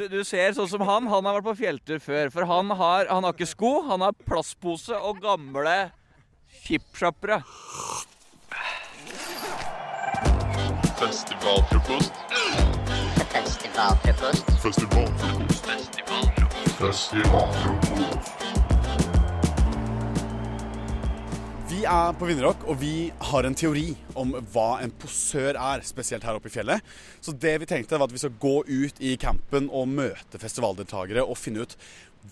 Du, du ser sånn som han. Han har vært på fjelltur før. For han har, han har ikke sko, han har plastpose og gamle chipshoppere. Festivalfrokost. Festivalfrokost. Festivalfrokost. Festivalfrokost. Vi er på Vinderrock, og vi har en teori om hva en posør er, spesielt her oppe i fjellet. Så det vi tenkte var at vi skal gå ut i campen og møte festivaldeltakere og finne ut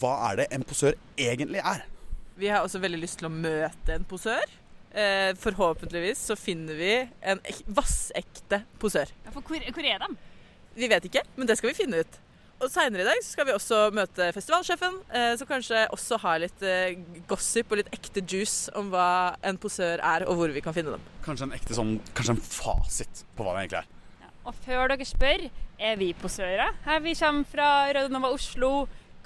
hva er det en posør egentlig er. Vi har også veldig lyst til å møte en posør. Eh, forhåpentligvis så finner vi en vassekte posør. Ja, for hvor, hvor er de? Vi vet ikke, men det skal vi finne ut. Og Seinere i dag så skal vi også møte festivalsjefen, eh, som kanskje også har litt eh, gossip og litt ekte juice om hva en posør er, og hvor vi kan finne dem. Kanskje en ekte sånn, kanskje en fasit på hva det egentlig er. Og før dere spør, er vi posører? Her vi kommer fra Radionova Oslo.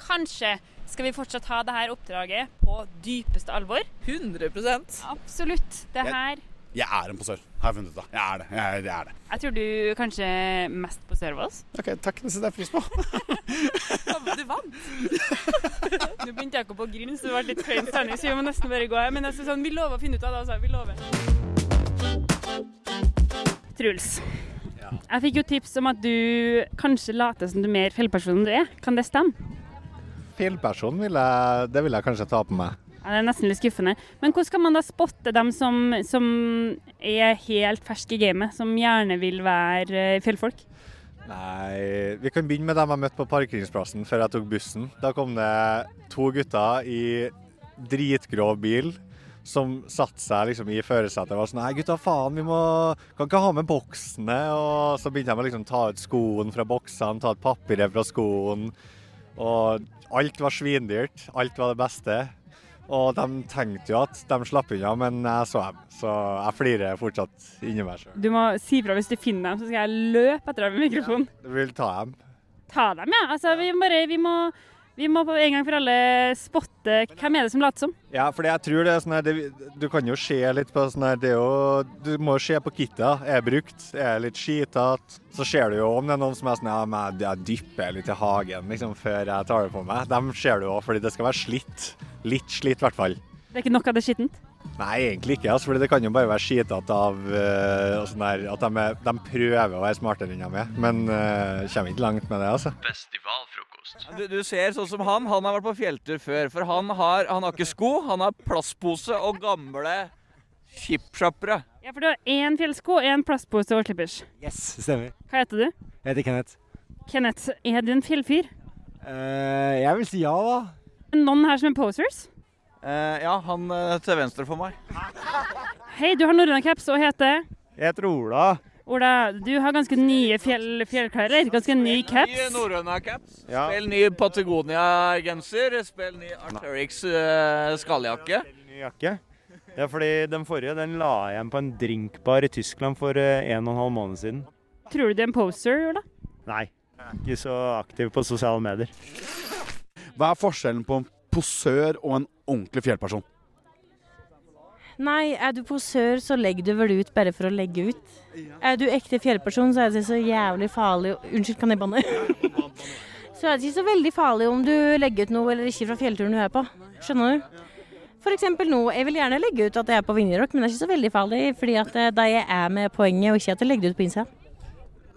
Kanskje skal vi fortsatt ha dette oppdraget på dypeste alvor? 100% Absolutt. Det her Jeg er en posør, har jeg funnet ut. da. Jeg er det. Jeg, jeg er det. Jeg tror du kanskje mest posør av oss. Ok, takk. Det setter jeg pris på. Du vant! Nå begynte Jakob å grine, så det ble litt klein stemning, så vi må nesten bare gå her. Men jeg synes sånn, vi lover å finne ut av det, altså. Vi lover. Truls. Jeg fikk jo tips om at du kanskje later som du er mer fjellperson enn du er. Kan det stemme? Fjellperson vil jeg, det vil jeg kanskje ta på meg. Ja, det er nesten litt skuffende. Men hvordan skal man da spotte dem som, som er helt ferske i gamet, som gjerne vil være eh, fjellfolk? Nei, vi kan begynne med dem jeg møtte på parkeringsplassen før jeg tok bussen. Da kom det to gutter i dritgrå bil som satte seg liksom i førersetet og var sånn Nei, gutta, faen, vi må kan ikke ha med boksene. Og så begynte de å liksom ta ut skoen fra boksene, ta ut papiret fra skoen. Og alt var svindyrt. Alt var det beste. Og de tenkte jo at de slapp unna, men jeg så dem. Så jeg flirer fortsatt inni meg sjøl. Du må si fra hvis du finner dem, så skal jeg løpe etter dem med mikrofonen. Du vil ta dem. Ta dem, ja. Altså, vi bare Vi må, vi må på en gang for alle spotte hvem er det som later som. Ja, for jeg tror det er sånn her det, Du kan jo se litt på sånn her Det er jo Du må se på kittet. Er brukt? Er litt skitete? Så ser du jo om det er noen som er sånn Ja, men jeg dypper litt i hagen liksom før jeg tar det på meg. Dem ser du òg, fordi det skal være slitt. Litt slitt, i hvert fall. Det er ikke nok av det skittent? Nei, egentlig ikke. Altså, fordi det kan jo bare være skitete av uh, sånn der, at de, er, de prøver å være smartere enn de er. Men uh, kommer ikke langt med det, altså. Du, du ser sånn som han. Han har vært på fjelltur før. For han har, han har ikke sko, han har plastpose og gamle chipshoppere. Ja, for du har én fjellsko én plastpose og slippers. Yes, stemmer. Hva heter du? Jeg heter Kenneth. Kenneth, er du en fjellfyr? Uh, jeg vil si ja, da. Noen her som er posers? Uh, ja, han uh, til venstre for meg. Hei, du har norrøna caps og heter Jeg heter Ola. Ola, du har ganske nye fjell, fjellklær. Ganske ny Ny caps. norrøna caps. Ja. Spill ny Patagonia-genser. Spill ny Arterix uh, skalljakke. Ny jakke. Ja, fordi den forrige den la jeg igjen på en drinkbar i Tyskland for eh, en og en halv måned siden. Tror du du er en poser, Ola? Nei, jeg er ikke så aktiv på sosiale medier. Hva er forskjellen på en posør og en ordentlig fjellperson? Nei, er du posør, så legger du vel ut bare for å legge ut. Er du ekte fjellperson, så er det så jævlig farlig Unnskyld, kan jeg banne? så er det ikke så veldig farlig om du legger ut noe eller ikke fra fjellturen du er på. Skjønner du? Eksempel nå, jeg vil gjerne legge ut at jeg er på Vinjerock, men det er ikke så veldig farlig, fordi at de jeg er med poenget, og ikke at jeg legger det ut på Insta.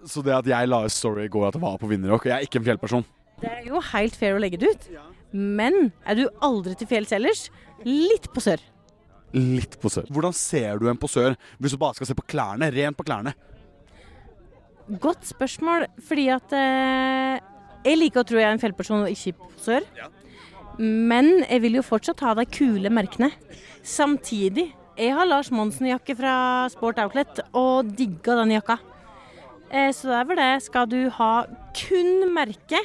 Så det at jeg la ut story i går at det var på Vinjerock, og jeg er ikke en fjellperson Det er jo helt fair å legge det ut. Men er du aldri til fjells ellers, litt posør. Litt posør. Hvordan ser du en posør hvis du bare skal se på klærne? Rent på klærne. Godt spørsmål, fordi at eh, jeg liker å tro jeg er en fjellperson og ikke posør. Men jeg vil jo fortsatt ha de kule merkene. Samtidig, jeg har Lars Monsen-jakke fra Sport Outlet og digga den jakka. Eh, så det er vel det. Skal du ha kun merke?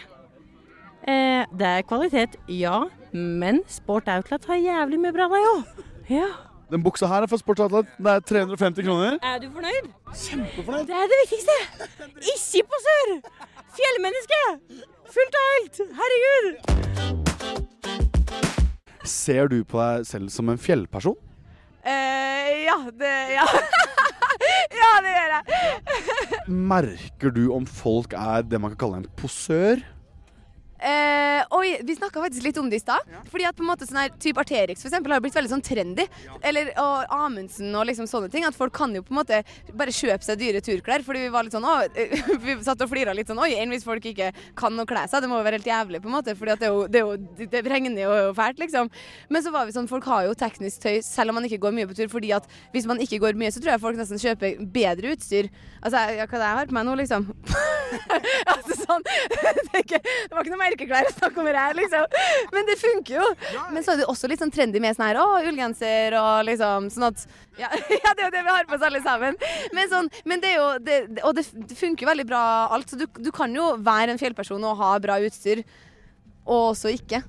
Eh, det er kvalitet, ja. Men Sport Outlet har jævlig mye bra, de òg. Ja. Den buksa her er fra Sports Outlet. Det er 350 kroner. Er du fornøyd? Kjempefornøyd. Det er det viktigste. Ikke posør! Fjellmenneske! Fullt og helt. Herregud. Ser du på deg selv som en fjellperson? Eh, ja, det Ja. ja, det gjør jeg. Merker du om folk er det man kan kalle en posør? Eh, oi, vi snakka faktisk litt om det i stad. Fordi at på en måte sånn her type Arterix for eksempel, har blitt veldig sånn trendy. Eller og Amundsen og liksom sånne ting. At folk kan jo på en måte bare kjøpe seg dyre turklær. Fordi vi var litt sånn å, Vi satt og flira litt sånn Oi, enn hvis folk ikke kan å kle seg? Det må jo være helt jævlig, på en måte. Fordi at det, jo, det, jo, det regner jo fælt, liksom. Men så var vi sånn, folk har jo teknisk tøy selv om man ikke går mye på tur. Fordi at hvis man ikke går mye, så tror jeg folk nesten kjøper bedre utstyr. Altså, ja, hva er det jeg har på meg nå, liksom? altså sånn det, ikke, det var ikke noe merkeklær å snakke om det her, liksom. Men det funker jo. Men så er det også litt sånn trendy med sånn her å, ullgenser og liksom sånn at ja, ja, det er jo det vi har på oss alle sammen. Men, sånn, men det er jo det, Og det, det funker jo veldig bra alt. Så du, du kan jo være en fjellperson og ha bra utstyr, og også ikke.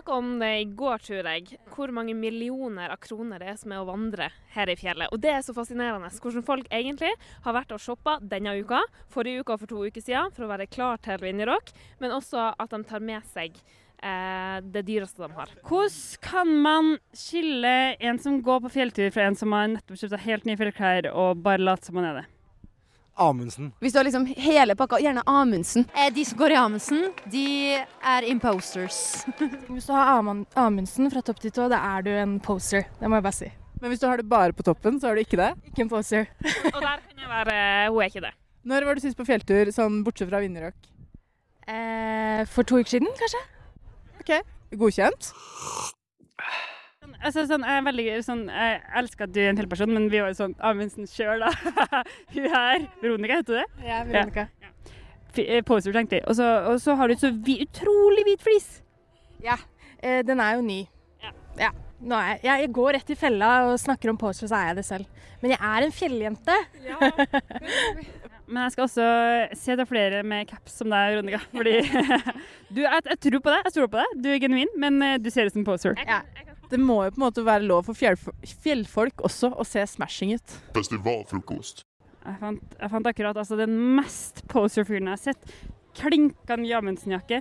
Snakka om det i går, tror jeg. Hvor mange millioner av kroner det er som er å vandre her i fjellet. Og det er så fascinerende hvordan folk egentlig har vært og shoppa denne uka, forrige uka og for to uker siden, for å være klar til Vinjerock, men også at de tar med seg eh, det dyreste de har. Hvordan kan man skille en som går på fjelltur, fra en som har nettopp kjøpt seg helt nye fjellklær og bare later som man er det? Amundsen. Hvis du har liksom hele pakka, gjerne Amundsen. Eh, de som går i Amundsen, de er imposters. Hvis du har Amund Amundsen fra topp til tå, da er du en poser. Det må jeg bare si. Men hvis du har det bare på toppen, så er du ikke det? Ikke en poser. Og der kan jeg være Hun er ikke det. Når var du sist på fjelltur, sånn bortsett fra Vinjerock? Eh, for to uker siden, kanskje. OK. Godkjent? Altså, sånn, jeg er veldig sånn, jeg elsker at du er en fjellperson, men vi var jo sånn Amundsen sjøl, da. Hun her. Veronica, heter du det? Ja, Veronica. Ja. Ja. Poser, tenkte jeg. Og så, og så har du så vi, utrolig hvit flis. Ja. Eh, den er jo ny. Ja. ja. Nå er jeg, jeg, går rett i fella og snakker om poser, så er jeg det selv. Men jeg er en fjelljente. Ja. Men jeg skal også se til flere med caps som deg, Veronica. Fordi du, jeg, jeg, tror på deg, jeg tror på deg. Du er genuin, men eh, du ser ut som poser. Ja. Det må jo på en måte være lov for fjellfolk også å se smashing ut. Festivalfrokost. Jeg fant, jeg fant akkurat altså, den mest poser-fyren jeg har sett. Klinka ny Amundsen-jakke,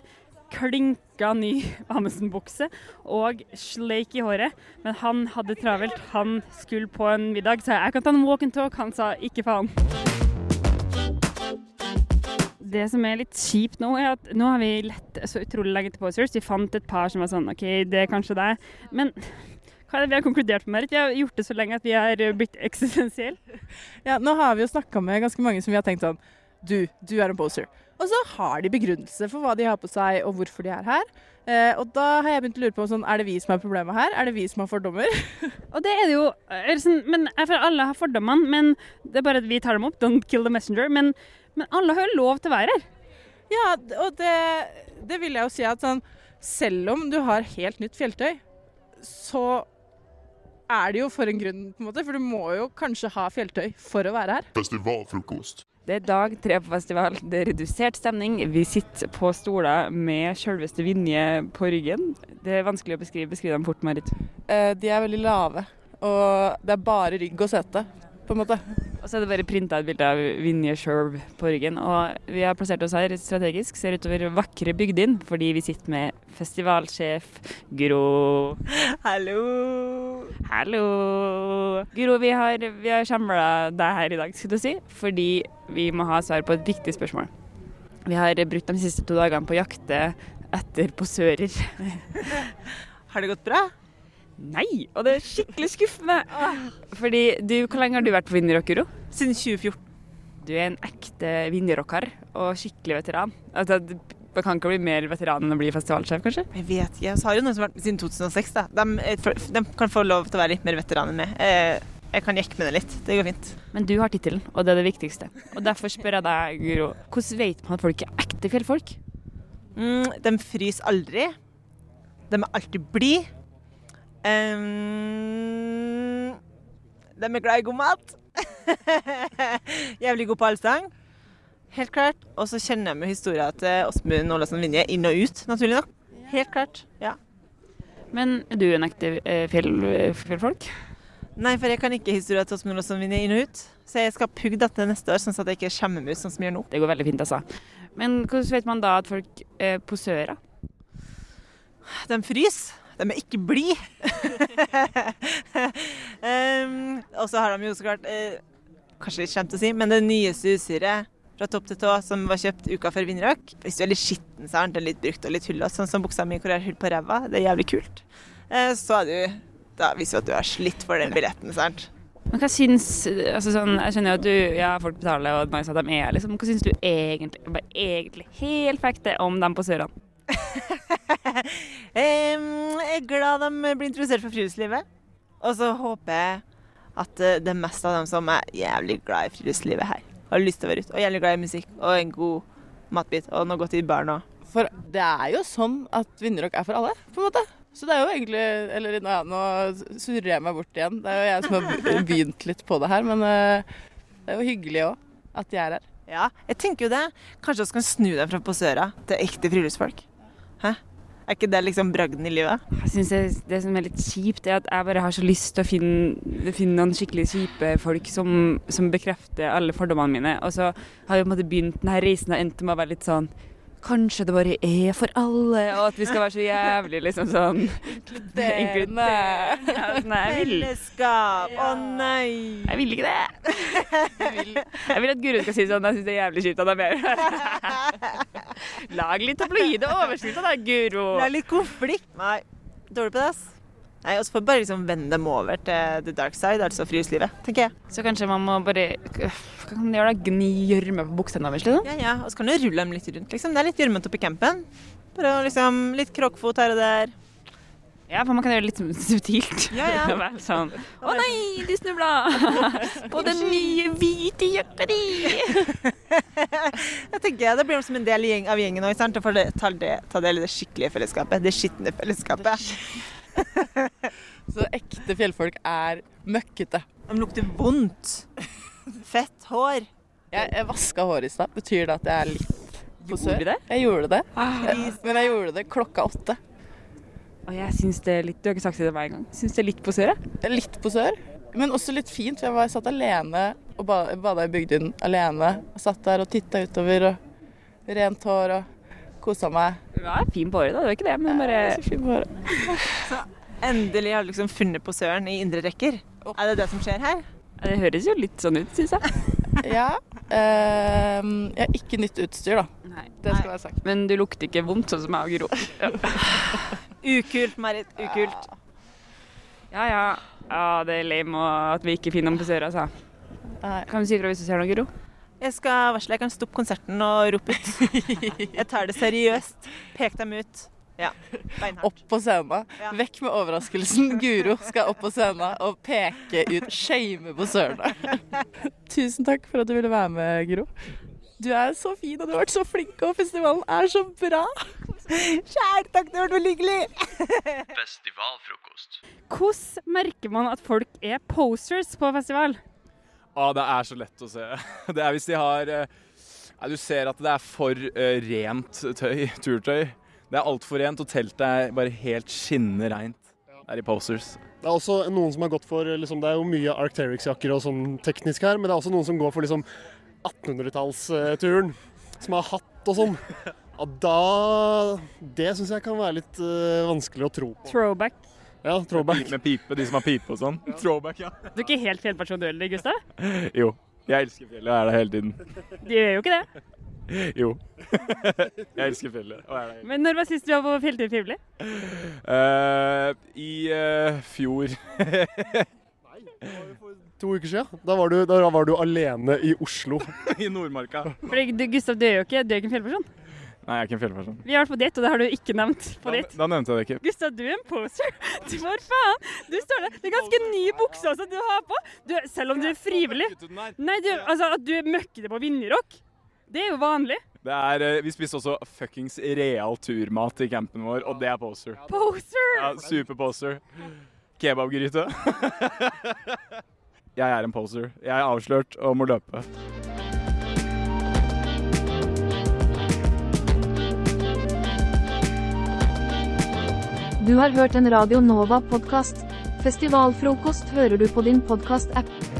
klinka ny Amundsen-bukse og sleik i håret. Men han hadde travelt. Han skulle på en middag, så jeg kan ta en walk and talk. Han sa ikke faen. Det som er litt kjipt nå, er at nå har vi lett så utrolig lenge til posers. Vi fant et par som var sånn OK, det er kanskje deg. Men hva er det vi har konkludert med? Vi har gjort det så lenge at vi har blitt eksistensielle. Ja, nå har vi jo snakka med ganske mange som vi har tenkt sånn Du, du er en poser. Og så har de begrunnelse for hva de har på seg og hvorfor de er her. Eh, og da har jeg begynt å lure på sånn, er det vi som er problemet her? Er det vi som har fordommer? og det er det jo. Sånn, men jeg føler alle har fordommene, men det er bare at vi tar dem opp. Don't kill the messenger. Men, men alle har jo lov til å være her. Ja, og det, det vil jeg jo si at sånn Selv om du har helt nytt fjelltøy, så er det jo for en grunn, på en måte. For du må jo kanskje ha fjelltøy for å være her. Festivalfrokost. Det er dag tre på festival. Det er redusert stemning. Vi sitter på stoler med selveste Vinje på ryggen. Det er vanskelig å beskrive. Beskriv dem fort, Marit. Eh, de er veldig lave, og det er bare rygg og sete, på en måte. Og så er det bare printa et bilde av Vinje sjøl på ryggen. Og vi har plassert oss her strategisk, ser utover vakre Bygdin, fordi vi sitter med festivalsjef Guro. Hallo! Hallo! Guro, vi har, vi har samla deg her i dag, skulle du si, fordi vi må ha svar på et viktig spørsmål. Vi har brukt de siste to dagene på å jakte etter posører. har det gått bra? Nei, og det er skikkelig skuffende. Fordi du, Hvor lenge har du vært på Vinjerock, Guro? Siden 2014. Du er en ekte vinjerocker og skikkelig veteran. Altså, man kan ikke bli mer veteran enn å bli festivalsjef, kanskje? Jeg vet ikke. Så har jo noen som har vært siden 2006. da. De, de, kan få lov til å være litt mer veteran enn meg. Jeg kan jekke med det litt. Det går fint. Men du har tittelen, og det er det viktigste. Og derfor spør jeg deg, Guro, hvordan vet man at folk er ekte fjellfolk? Mm, de fryser aldri. De er alltid blide. Um, de er glad i god mat. Jævlig god på allsang. Helt klart. Og så kjenner jeg med historia til Åsmund Ålasen Vinje inn og ut, naturlig nok. Helt klart. ja. Men er du en ekte fjell, fjellfolk? Nei, for jeg kan ikke historia til Åsmund Ålasen Vinje inn og ut. Så jeg skal pugge dette neste år, sånn at jeg ikke skjemmer meg ut sånn som jeg gjør nå. Det går veldig fint, altså. Men hvordan vet man da at folk er posører? De fryser. De er ikke blide. um, og så har de jo så klart eh, Kanskje litt kjent å si, men det nyeste utstyret fra topp til tå som var kjøpt uka før vinnerøk. Hvis du er litt skitten, så er den litt brukt og litt hullete, sånn som buksa mi hvor jeg har hull på ræva, det er jævlig kult, eh, så er du Da viser du at du har slitt for den billetten, sant. Men hva syns altså sånn, Jeg skjønner jo at du, ja, folk betaler, og mange sier at de er liksom Hva syns du egentlig, bare egentlig helt fekte om dem på Em, jeg er glad de blir interessert for friluftslivet. Og så håper jeg at eh, det er mest av dem som er jævlig glad i friluftslivet her. Har lyst til å være ute. Og jævlig glad i musikk og en god matbit. Og noe godt i barna. For det er jo sånn at Vinderrock er for alle, på en måte. Så det er jo egentlig Eller nå, ja, nå surrer jeg meg bort igjen. Det er jo jeg som har begynt litt på det her, men eh, det er jo hyggelig òg at de er her. Ja, jeg tenker jo det. Kanskje vi kan snu dem fra posører til ekte friluftsfolk. Hæ? Er ikke det liksom bragden i livet? Jeg synes det, det som er litt kjipt, er at jeg bare har så lyst til å finne, finne noen skikkelig kjipe folk som, som bekrefter alle fordommene mine. Og så har jeg på en måte begynt denne reisen og endt med å være litt sånn Kanskje det bare er for alle, og at vi skal være så jævlig liksom sånn Inkluderende. Nei, jeg vil, Fellesskap! Å nei! jeg vil ikke det. Jeg vil at Guro skal si sånn Jeg syns det er jævlig kjipt at de er. Lag litt tabloide overskrifter da, Guro. Det er litt konflikt. Nei, dårlig på det, ass. Nei, og så får vi bare liksom vende dem over til the dark side, altså friluftslivet, tenker jeg. Så kanskje man må bare Hva kan man gjøre da? Gni gjørme på buksene deres, liksom? Ja, ja, og så kan du rulle dem litt rundt, liksom. Det er litt gjørmete oppe i campen. Bare liksom litt krokfot her og der. Ja, for man kan gjøre det litt subtilt. Ja, ja. Sånn Å nei, du snubla! På den nye hvite jakka di! Jeg tenker Det blir som en del av gjengen òg. Og får ta, ta del i det skikkelige fellesskapet. Det skitne fellesskapet. Så ekte fjellfolk er møkkete. De lukter vondt. Fett hår. Jeg, jeg vaska håret i stad. Betyr det at jeg er litt du det? Jeg gjorde det. Ah. Men jeg gjorde det klokka åtte. Og jeg syns det er litt Du har ikke sagt det til meg engang. Syns det er litt posør, jeg. Jeg Litt posør, men også litt fint. For jeg var, satt alene og ba, bada i Bygdøyen alene. Og satt der og titta utover og rent hår og kosa meg. Du er fin på håret, da. Du er ikke det, men bare Jeg er så fin på håret. Endelig har du liksom funnet posøren i indre rekker. Er det det som skjer her? Det høres jo litt sånn ut, syns jeg. Ja. Eh, jeg har ikke nytt utstyr, da. Det skal være sagt. Men du lukter ikke vondt, sånn som jeg og Guro. Ukult, Marit. Ukult. ja ja. Ja, det er lame at vi ikke finner noen posører, altså. Kan du si ifra hvis du ser noe, Guro? Jeg skal varsle. Jeg kan stoppe konserten og rope ut. Jeg tar det seriøst. Pek dem ut. Ja. Beinhardt. Opp på scenen. Vekk med overraskelsen. Guro skal opp på scenen og peke ut, shame posørene. Tusen takk for at du ville være med, Guro. Du er så fin, og du har vært så flink, og festivalen er så bra. Kjære takk, det har vært veldig hyggelig. Festivalfrokost. Hvordan merker man at folk er posers på festival? Ah, det er så lett å se. Det er hvis de har eh, ja, Du ser at det er for uh, rent tøy, turtøy. Det er altfor rent, og teltet er bare helt skinnende reint. Det er i posers. Det er også noen som har gått for liksom, Det er jo mye Arcterix-jakker og sånn teknisk her, men det er også noen som går for liksom 1800-tallsturen. Som har hatt og sånn. Ja, da Det syns jeg kan være litt uh, vanskelig å tro på. Throwback. Ja, throwback. Med pipe, de som har pipe og sånn. Throwback, ja. Du er ikke helt fjellperson du heller, Gustav? Jo. Jeg elsker fjellet og er der hele tiden. Du gjør jo ikke det. Jo. Jeg elsker fjellet og er der. Men når var sist du var på fjelltur trivelig? Uh, I uh, fjor To uker siden. Da var, du, da var du alene i Oslo. I Nordmarka. Fordi du, Gustav, du er jo ikke, du er ikke en fjellperson. Nei, jeg er ikke en fjellperson. Vi har vært på date, og det har du ikke nevnt på Da, date. da nevnte jeg det ikke. Gustav, du er en poser. Du, for faen! Du står der. Det er ganske ny bukse også du har på. Du, selv om du er frivillig. Nei, du, altså at du møkker det på Vinjerock, det er jo vanlig. Det er, eh, vi spiste også fuckings real turmat i campen vår, og det er poser. Poser! Ja, Superposer. Kebabgryte. jeg er en poser. Jeg er avslørt og må løpe. Du har hørt en Radio Nova-podkast. Festivalfrokost hører du på din podkast-app.